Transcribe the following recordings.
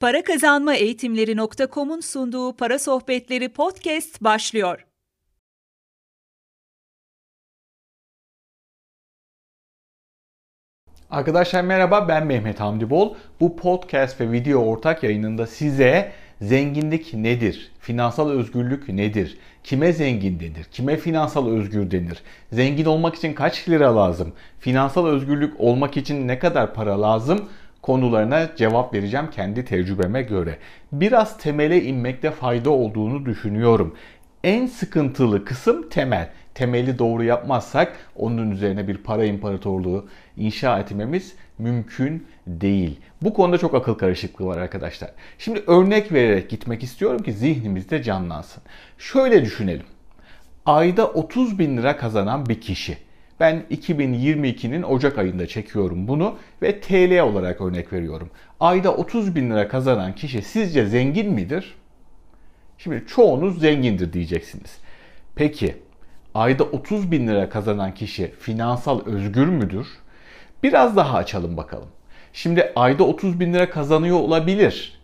Para Kazanma Eğitimleri.com'un sunduğu Para Sohbetleri podcast başlıyor. Arkadaşlar merhaba ben Mehmet Hamdi Bol. Bu podcast ve video ortak yayınında size zenginlik nedir? Finansal özgürlük nedir? Kime zengin denir? Kime finansal özgür denir? Zengin olmak için kaç lira lazım? Finansal özgürlük olmak için ne kadar para lazım? Konularına cevap vereceğim kendi tecrübeme göre. Biraz temele inmekte fayda olduğunu düşünüyorum. En sıkıntılı kısım temel. Temeli doğru yapmazsak onun üzerine bir para imparatorluğu inşa etmemiz mümkün değil. Bu konuda çok akıl karışıklığı var arkadaşlar. Şimdi örnek vererek gitmek istiyorum ki zihnimizde canlansın. Şöyle düşünelim. Ayda 30 bin lira kazanan bir kişi ben 2022'nin Ocak ayında çekiyorum bunu ve TL olarak örnek veriyorum. Ayda 30 bin lira kazanan kişi sizce zengin midir? Şimdi çoğunuz zengindir diyeceksiniz. Peki ayda 30 bin lira kazanan kişi finansal özgür müdür? Biraz daha açalım bakalım. Şimdi ayda 30 bin lira kazanıyor olabilir.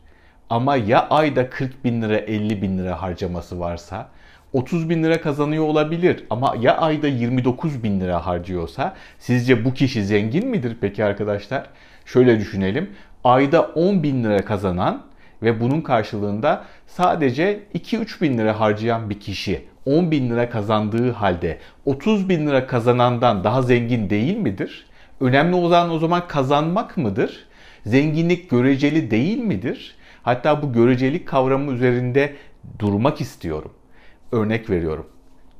Ama ya ayda 40 bin lira 50 bin lira harcaması varsa 30 bin lira kazanıyor olabilir ama ya ayda 29 bin lira harcıyorsa sizce bu kişi zengin midir peki arkadaşlar? Şöyle düşünelim. Ayda 10 bin lira kazanan ve bunun karşılığında sadece 2-3 bin lira harcayan bir kişi 10 bin lira kazandığı halde 30 bin lira kazanandan daha zengin değil midir? Önemli olan o zaman kazanmak mıdır? Zenginlik göreceli değil midir? Hatta bu görecelik kavramı üzerinde durmak istiyorum. Örnek veriyorum.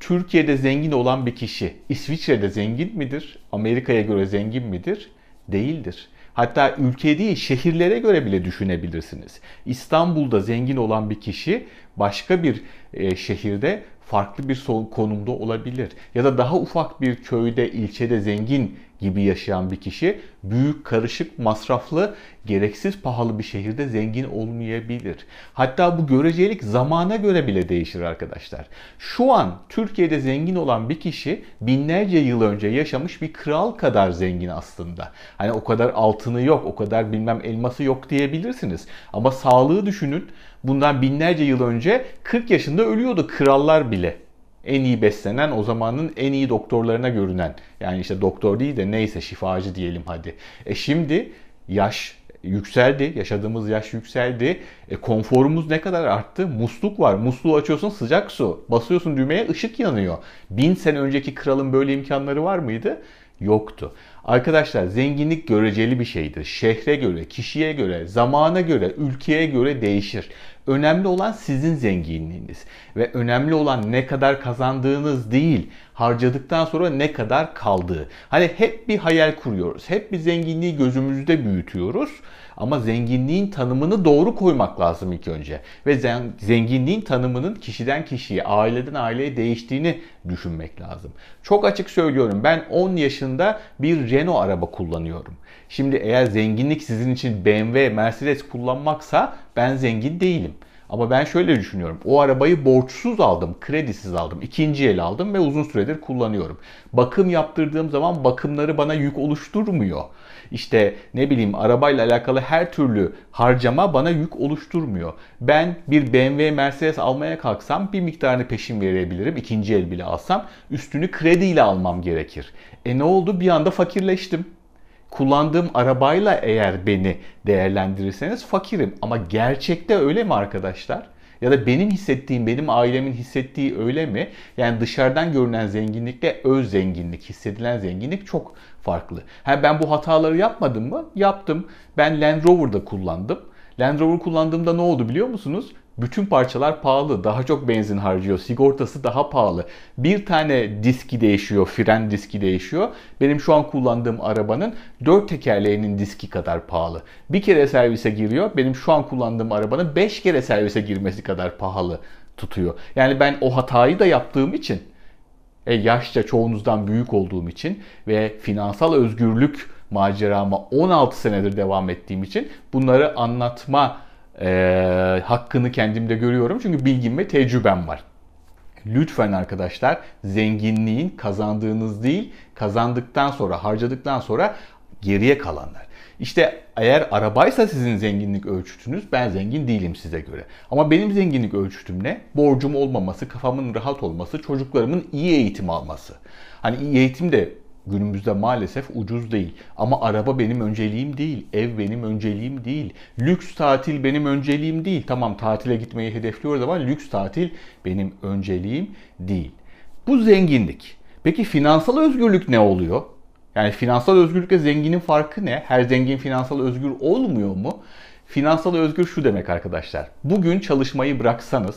Türkiye'de zengin olan bir kişi İsviçre'de zengin midir? Amerika'ya göre zengin midir? Değildir. Hatta ülke değil şehirlere göre bile düşünebilirsiniz. İstanbul'da zengin olan bir kişi başka bir e, şehirde farklı bir konumda olabilir. Ya da daha ufak bir köyde, ilçede zengin gibi yaşayan bir kişi büyük, karışık, masraflı, gereksiz pahalı bir şehirde zengin olmayabilir. Hatta bu görecelik zamana göre bile değişir arkadaşlar. Şu an Türkiye'de zengin olan bir kişi binlerce yıl önce yaşamış bir kral kadar zengin aslında. Hani o kadar altını yok, o kadar bilmem elması yok diyebilirsiniz. Ama sağlığı düşünün. Bundan binlerce yıl önce 40 yaşında ölüyordu krallar bile en iyi beslenen o zamanın en iyi doktorlarına görünen yani işte doktor değil de neyse şifacı diyelim hadi. E şimdi yaş yükseldi. Yaşadığımız yaş yükseldi. E, konforumuz ne kadar arttı? Musluk var. Musluğu açıyorsun sıcak su. Basıyorsun düğmeye ışık yanıyor. Bin sene önceki kralın böyle imkanları var mıydı? Yoktu. Arkadaşlar zenginlik göreceli bir şeydir. Şehre göre, kişiye göre, zamana göre, ülkeye göre değişir. Önemli olan sizin zenginliğiniz ve önemli olan ne kadar kazandığınız değil, harcadıktan sonra ne kadar kaldığı. Hani hep bir hayal kuruyoruz. Hep bir zenginliği gözümüzde büyütüyoruz. Ama zenginliğin tanımını doğru koymak lazım ilk önce. Ve zenginliğin tanımının kişiden kişiye, aileden aileye değiştiğini düşünmek lazım. Çok açık söylüyorum. Ben 10 yaşında bir Renault araba kullanıyorum. Şimdi eğer zenginlik sizin için BMW, Mercedes kullanmaksa ben zengin değilim. Ama ben şöyle düşünüyorum. O arabayı borçsuz aldım, kredisiz aldım, ikinci el aldım ve uzun süredir kullanıyorum. Bakım yaptırdığım zaman bakımları bana yük oluşturmuyor. İşte ne bileyim arabayla alakalı her türlü harcama bana yük oluşturmuyor. Ben bir BMW Mercedes almaya kalksam bir miktarını peşin verebilirim. ikinci el bile alsam üstünü krediyle almam gerekir. E ne oldu? Bir anda fakirleştim kullandığım arabayla eğer beni değerlendirirseniz fakirim. Ama gerçekte öyle mi arkadaşlar? Ya da benim hissettiğim, benim ailemin hissettiği öyle mi? Yani dışarıdan görünen zenginlikle öz zenginlik, hissedilen zenginlik çok farklı. Ha ben bu hataları yapmadım mı? Yaptım. Ben Land Rover'da kullandım. Land Rover kullandığımda ne oldu biliyor musunuz? Bütün parçalar pahalı. Daha çok benzin harcıyor. Sigortası daha pahalı. Bir tane diski değişiyor. Fren diski değişiyor. Benim şu an kullandığım arabanın 4 tekerleğinin diski kadar pahalı. Bir kere servise giriyor. Benim şu an kullandığım arabanın 5 kere servise girmesi kadar pahalı tutuyor. Yani ben o hatayı da yaptığım için e, yaşça çoğunuzdan büyük olduğum için ve finansal özgürlük macerama 16 senedir devam ettiğim için bunları anlatma e, hakkını kendimde görüyorum. Çünkü bilgim ve tecrübem var. Lütfen arkadaşlar zenginliğin kazandığınız değil, kazandıktan sonra, harcadıktan sonra Geriye kalanlar. İşte eğer arabaysa sizin zenginlik ölçütünüz ben zengin değilim size göre. Ama benim zenginlik ölçütüm ne? Borcum olmaması, kafamın rahat olması, çocuklarımın iyi eğitim alması. Hani iyi eğitim de günümüzde maalesef ucuz değil. Ama araba benim önceliğim değil, ev benim önceliğim değil, lüks tatil benim önceliğim değil. Tamam tatile gitmeyi hedefliyoruz ama lüks tatil benim önceliğim değil. Bu zenginlik. Peki finansal özgürlük ne oluyor? Yani finansal özgürlükle zenginin farkı ne? Her zengin finansal özgür olmuyor mu? Finansal özgür şu demek arkadaşlar. Bugün çalışmayı bıraksanız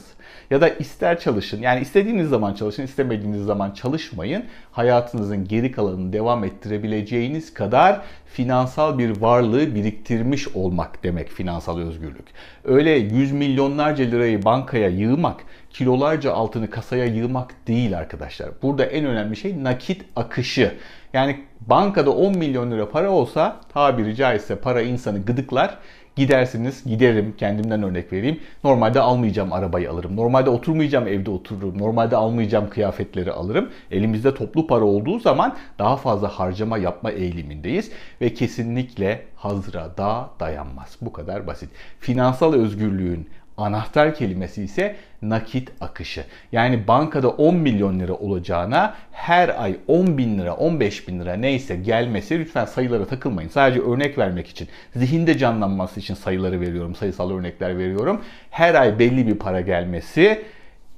ya da ister çalışın. Yani istediğiniz zaman çalışın, istemediğiniz zaman çalışmayın. Hayatınızın geri kalanını devam ettirebileceğiniz kadar finansal bir varlığı biriktirmiş olmak demek finansal özgürlük. Öyle yüz milyonlarca lirayı bankaya yığmak, kilolarca altını kasaya yığmak değil arkadaşlar. Burada en önemli şey nakit akışı. Yani bankada 10 milyon lira para olsa tabiri caizse para insanı gıdıklar Gidersiniz, giderim kendimden örnek vereyim. Normalde almayacağım arabayı alırım. Normalde oturmayacağım evde otururum. Normalde almayacağım kıyafetleri alırım. Elimizde toplu para olduğu zaman daha fazla harcama yapma eğilimindeyiz. Ve kesinlikle hazıra da dayanmaz. Bu kadar basit. Finansal özgürlüğün Anahtar kelimesi ise nakit akışı. Yani bankada 10 milyon lira olacağına her ay 10 bin lira, 15 bin lira neyse gelmesi lütfen sayılara takılmayın. Sadece örnek vermek için, zihinde canlanması için sayıları veriyorum, sayısal örnekler veriyorum. Her ay belli bir para gelmesi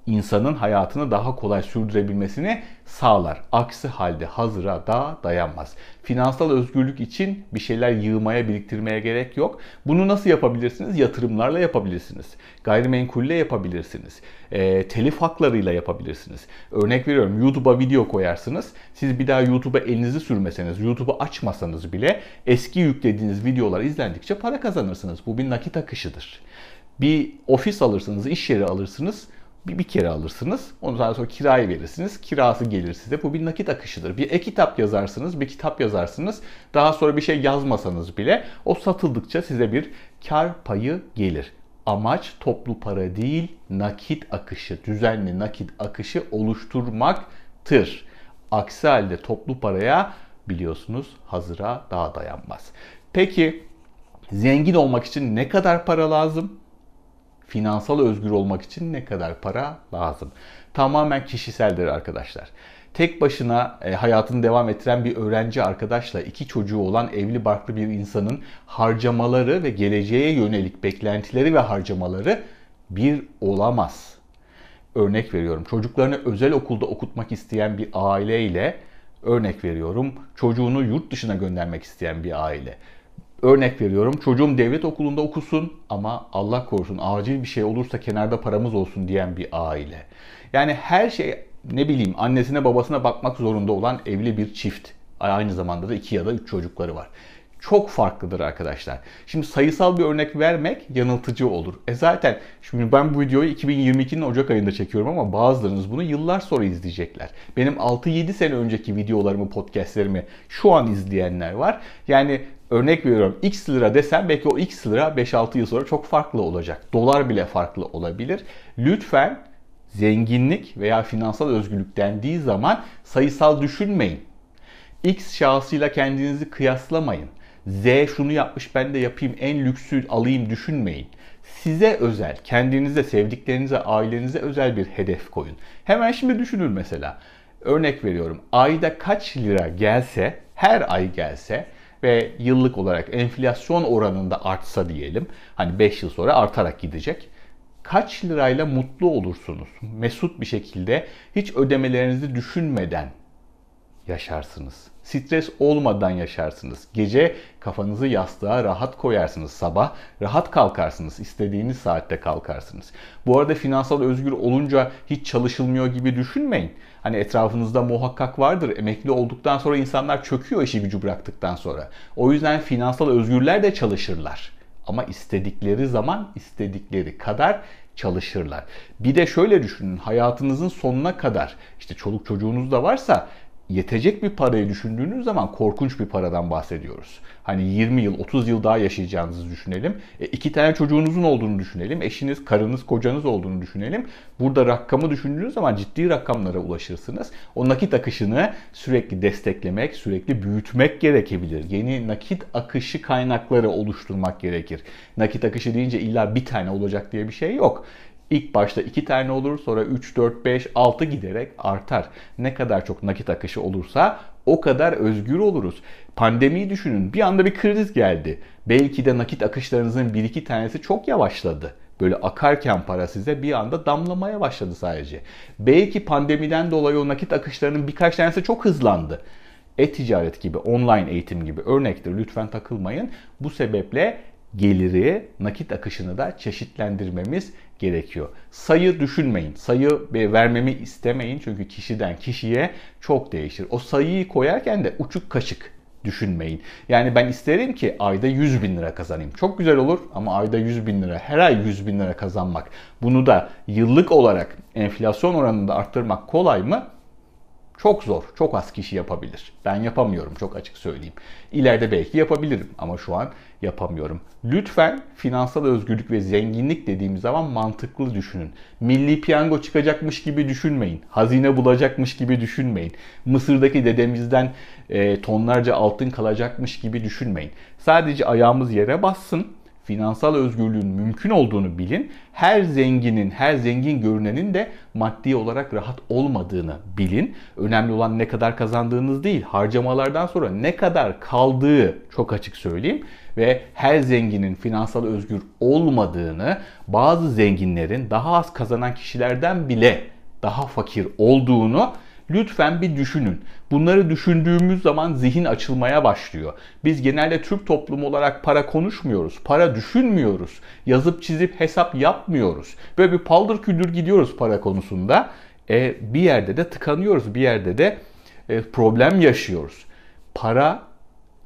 insanın hayatını daha kolay sürdürebilmesini sağlar. Aksi halde hazıra da dayanmaz. Finansal özgürlük için bir şeyler yığmaya, biriktirmeye gerek yok. Bunu nasıl yapabilirsiniz? Yatırımlarla yapabilirsiniz. Gayrimenkulle yapabilirsiniz. E, telif haklarıyla yapabilirsiniz. Örnek veriyorum YouTube'a video koyarsınız. Siz bir daha YouTube'a elinizi sürmeseniz, YouTube'u açmasanız bile eski yüklediğiniz videolar izlendikçe para kazanırsınız. Bu bir nakit akışıdır. Bir ofis alırsınız, iş yeri alırsınız bir, bir kere alırsınız. Ondan sonra kirayı verirsiniz. Kirası gelir size. Bu bir nakit akışıdır. Bir e-kitap yazarsınız, bir kitap yazarsınız. Daha sonra bir şey yazmasanız bile o satıldıkça size bir kar payı gelir. Amaç toplu para değil, nakit akışı, düzenli nakit akışı oluşturmaktır. Aksi halde toplu paraya biliyorsunuz hazıra daha dayanmaz. Peki zengin olmak için ne kadar para lazım? Finansal özgür olmak için ne kadar para lazım? Tamamen kişiseldir arkadaşlar. Tek başına e, hayatını devam ettiren bir öğrenci arkadaşla iki çocuğu olan evli barklı bir insanın harcamaları ve geleceğe yönelik beklentileri ve harcamaları bir olamaz. Örnek veriyorum. Çocuklarını özel okulda okutmak isteyen bir aileyle örnek veriyorum. Çocuğunu yurt dışına göndermek isteyen bir aile. Örnek veriyorum çocuğum devlet okulunda okusun ama Allah korusun acil bir şey olursa kenarda paramız olsun diyen bir aile. Yani her şey ne bileyim annesine babasına bakmak zorunda olan evli bir çift. Aynı zamanda da iki ya da üç çocukları var çok farklıdır arkadaşlar. Şimdi sayısal bir örnek vermek yanıltıcı olur. E zaten şimdi ben bu videoyu 2022'nin Ocak ayında çekiyorum ama bazılarınız bunu yıllar sonra izleyecekler. Benim 6-7 sene önceki videolarımı, podcastlerimi şu an izleyenler var. Yani örnek veriyorum x lira desem belki o x lira 5-6 yıl sonra çok farklı olacak. Dolar bile farklı olabilir. Lütfen zenginlik veya finansal özgürlük dendiği zaman sayısal düşünmeyin. X şahsıyla kendinizi kıyaslamayın. Z şunu yapmış ben de yapayım en lüksü alayım düşünmeyin. Size özel, kendinize, sevdiklerinize, ailenize özel bir hedef koyun. Hemen şimdi düşünün mesela. Örnek veriyorum. Ayda kaç lira gelse, her ay gelse ve yıllık olarak enflasyon oranında artsa diyelim. Hani 5 yıl sonra artarak gidecek. Kaç lirayla mutlu olursunuz? Mesut bir şekilde hiç ödemelerinizi düşünmeden yaşarsınız. Stres olmadan yaşarsınız. Gece kafanızı yastığa rahat koyarsınız. Sabah rahat kalkarsınız. İstediğiniz saatte kalkarsınız. Bu arada finansal özgür olunca hiç çalışılmıyor gibi düşünmeyin. Hani etrafınızda muhakkak vardır. Emekli olduktan sonra insanlar çöküyor işi gücü bıraktıktan sonra. O yüzden finansal özgürler de çalışırlar. Ama istedikleri zaman istedikleri kadar çalışırlar. Bir de şöyle düşünün hayatınızın sonuna kadar işte çoluk çocuğunuz da varsa yetecek bir parayı düşündüğünüz zaman korkunç bir paradan bahsediyoruz. Hani 20 yıl, 30 yıl daha yaşayacağınızı düşünelim. E, iki tane çocuğunuzun olduğunu düşünelim. Eşiniz, karınız, kocanız olduğunu düşünelim. Burada rakamı düşündüğünüz zaman ciddi rakamlara ulaşırsınız. O nakit akışını sürekli desteklemek, sürekli büyütmek gerekebilir. Yeni nakit akışı kaynakları oluşturmak gerekir. Nakit akışı deyince illa bir tane olacak diye bir şey yok. İlk başta 2 tane olur sonra 3, 4, 5, 6 giderek artar. Ne kadar çok nakit akışı olursa o kadar özgür oluruz. Pandemiyi düşünün bir anda bir kriz geldi. Belki de nakit akışlarınızın 1-2 tanesi çok yavaşladı. Böyle akarken para size bir anda damlamaya başladı sadece. Belki pandemiden dolayı o nakit akışlarının birkaç tanesi çok hızlandı e-ticaret gibi, online eğitim gibi örnektir. Lütfen takılmayın. Bu sebeple geliri, nakit akışını da çeşitlendirmemiz gerekiyor. Sayı düşünmeyin. Sayı vermemi istemeyin çünkü kişiden kişiye çok değişir. O sayıyı koyarken de uçuk kaşık düşünmeyin. Yani ben isterim ki ayda 100 bin lira kazanayım. Çok güzel olur ama ayda 100 bin lira, her ay 100 bin lira kazanmak. Bunu da yıllık olarak enflasyon oranında arttırmak kolay mı? Çok zor. Çok az kişi yapabilir. Ben yapamıyorum çok açık söyleyeyim. İleride belki yapabilirim ama şu an yapamıyorum. Lütfen finansal özgürlük ve zenginlik dediğimiz zaman mantıklı düşünün. Milli piyango çıkacakmış gibi düşünmeyin. Hazine bulacakmış gibi düşünmeyin. Mısır'daki dedemizden e, tonlarca altın kalacakmış gibi düşünmeyin. Sadece ayağımız yere bassın finansal özgürlüğün mümkün olduğunu bilin. Her zenginin, her zengin görünenin de maddi olarak rahat olmadığını bilin. Önemli olan ne kadar kazandığınız değil, harcamalardan sonra ne kadar kaldığı çok açık söyleyeyim. Ve her zenginin finansal özgür olmadığını, bazı zenginlerin daha az kazanan kişilerden bile daha fakir olduğunu Lütfen bir düşünün. Bunları düşündüğümüz zaman zihin açılmaya başlıyor. Biz genelde Türk toplumu olarak para konuşmuyoruz. Para düşünmüyoruz. Yazıp çizip hesap yapmıyoruz. Böyle bir paldır küldür gidiyoruz para konusunda. E, bir yerde de tıkanıyoruz. Bir yerde de e, problem yaşıyoruz. Para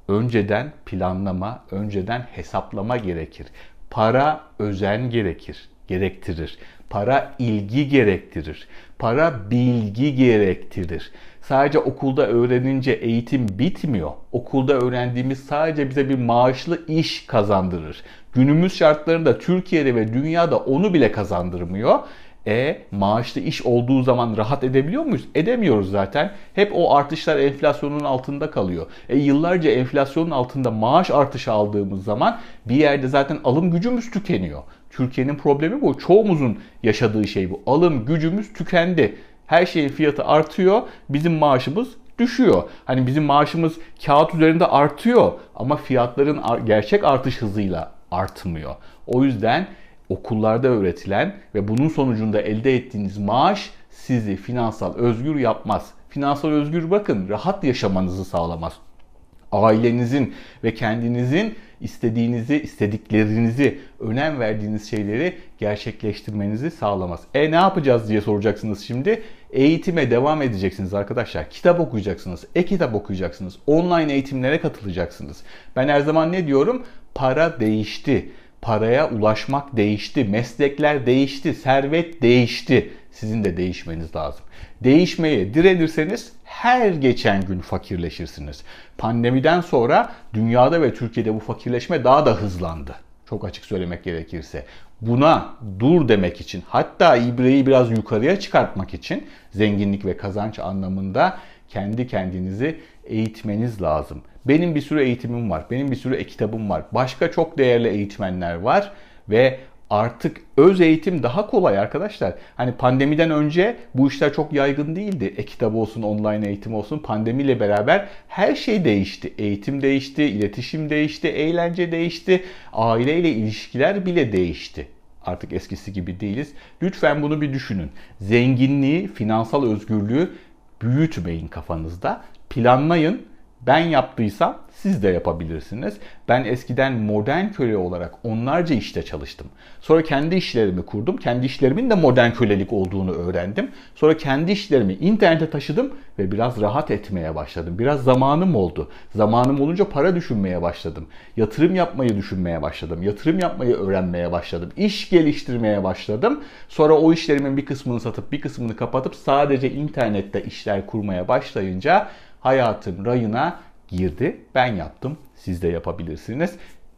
önceden planlama, önceden hesaplama gerekir. Para özen gerekir, gerektirir. Para ilgi gerektirir. Para bilgi gerektirir. Sadece okulda öğrenince eğitim bitmiyor. Okulda öğrendiğimiz sadece bize bir maaşlı iş kazandırır. Günümüz şartlarında Türkiye'de ve dünyada onu bile kazandırmıyor. E maaşlı iş olduğu zaman rahat edebiliyor muyuz? Edemiyoruz zaten. Hep o artışlar enflasyonun altında kalıyor. E yıllarca enflasyonun altında maaş artışı aldığımız zaman bir yerde zaten alım gücümüz tükeniyor. Türkiye'nin problemi bu. Çoğumuzun yaşadığı şey bu. Alım gücümüz tükendi. Her şeyin fiyatı artıyor. Bizim maaşımız düşüyor. Hani bizim maaşımız kağıt üzerinde artıyor ama fiyatların gerçek artış hızıyla artmıyor. O yüzden okullarda öğretilen ve bunun sonucunda elde ettiğiniz maaş sizi finansal özgür yapmaz. Finansal özgür bakın rahat yaşamanızı sağlamaz. Ailenizin ve kendinizin istediğinizi, istediklerinizi, önem verdiğiniz şeyleri gerçekleştirmenizi sağlamaz. E ne yapacağız diye soracaksınız şimdi. Eğitime devam edeceksiniz arkadaşlar. Kitap okuyacaksınız, e-kitap okuyacaksınız, online eğitimlere katılacaksınız. Ben her zaman ne diyorum? Para değişti. Paraya ulaşmak değişti, meslekler değişti, servet değişti. Sizin de değişmeniz lazım. Değişmeye direnirseniz her geçen gün fakirleşirsiniz. Pandemiden sonra dünyada ve Türkiye'de bu fakirleşme daha da hızlandı. Çok açık söylemek gerekirse. Buna dur demek için hatta ibreyi biraz yukarıya çıkartmak için zenginlik ve kazanç anlamında kendi kendinizi eğitmeniz lazım. Benim bir sürü eğitimim var. Benim bir sürü e-kitabım var. Başka çok değerli eğitmenler var ve artık öz eğitim daha kolay arkadaşlar. Hani pandemiden önce bu işler çok yaygın değildi. E-kitap olsun, online eğitim olsun. Pandemiyle beraber her şey değişti. Eğitim değişti, iletişim değişti, eğlence değişti, aileyle ilişkiler bile değişti. Artık eskisi gibi değiliz. Lütfen bunu bir düşünün. Zenginliği, finansal özgürlüğü büyütmeyin kafanızda. Planlayın, Ben yaptıysam siz de yapabilirsiniz. Ben eskiden modern köle olarak onlarca işte çalıştım. Sonra kendi işlerimi kurdum. Kendi işlerimin de modern kölelik olduğunu öğrendim. Sonra kendi işlerimi internete taşıdım ve biraz rahat etmeye başladım. Biraz zamanım oldu. Zamanım olunca para düşünmeye başladım. Yatırım yapmayı düşünmeye başladım. Yatırım yapmayı öğrenmeye başladım. İş geliştirmeye başladım. Sonra o işlerimin bir kısmını satıp bir kısmını kapatıp sadece internette işler kurmaya başlayınca hayatım rayına girdi. Ben yaptım. Siz de yapabilirsiniz.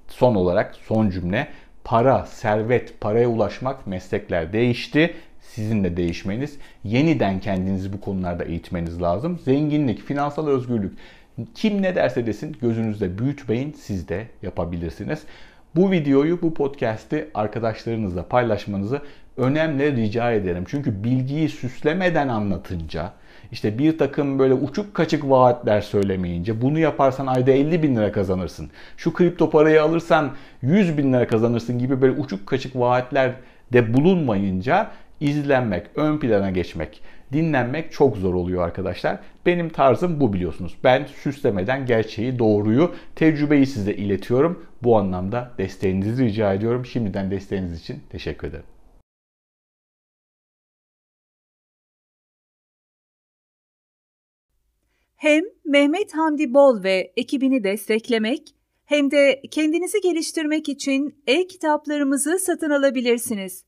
Son olarak son cümle. Para, servet, paraya ulaşmak meslekler değişti. Sizin de değişmeniz, yeniden kendinizi bu konularda eğitmeniz lazım. Zenginlik, finansal özgürlük, kim ne derse desin gözünüzde büyütmeyin, siz de yapabilirsiniz. Bu videoyu, bu podcast'i arkadaşlarınızla paylaşmanızı önemli rica ederim. Çünkü bilgiyi süslemeden anlatınca, işte bir takım böyle uçuk kaçık vaatler söylemeyince bunu yaparsan ayda 50 bin lira kazanırsın. Şu kripto parayı alırsan 100 bin lira kazanırsın gibi böyle uçuk kaçık vaatler de bulunmayınca izlenmek, ön plana geçmek, dinlenmek çok zor oluyor arkadaşlar. Benim tarzım bu biliyorsunuz. Ben süslemeden gerçeği, doğruyu, tecrübeyi size iletiyorum. Bu anlamda desteğinizi rica ediyorum. Şimdiden desteğiniz için teşekkür ederim. Hem Mehmet Hamdi Bol ve ekibini desteklemek hem de kendinizi geliştirmek için e-kitaplarımızı satın alabilirsiniz.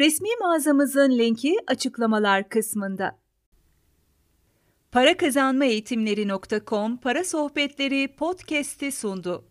Resmi mağazamızın linki açıklamalar kısmında. Para Kazanma Eğitimleri.com Para Sohbetleri podcast'i sundu.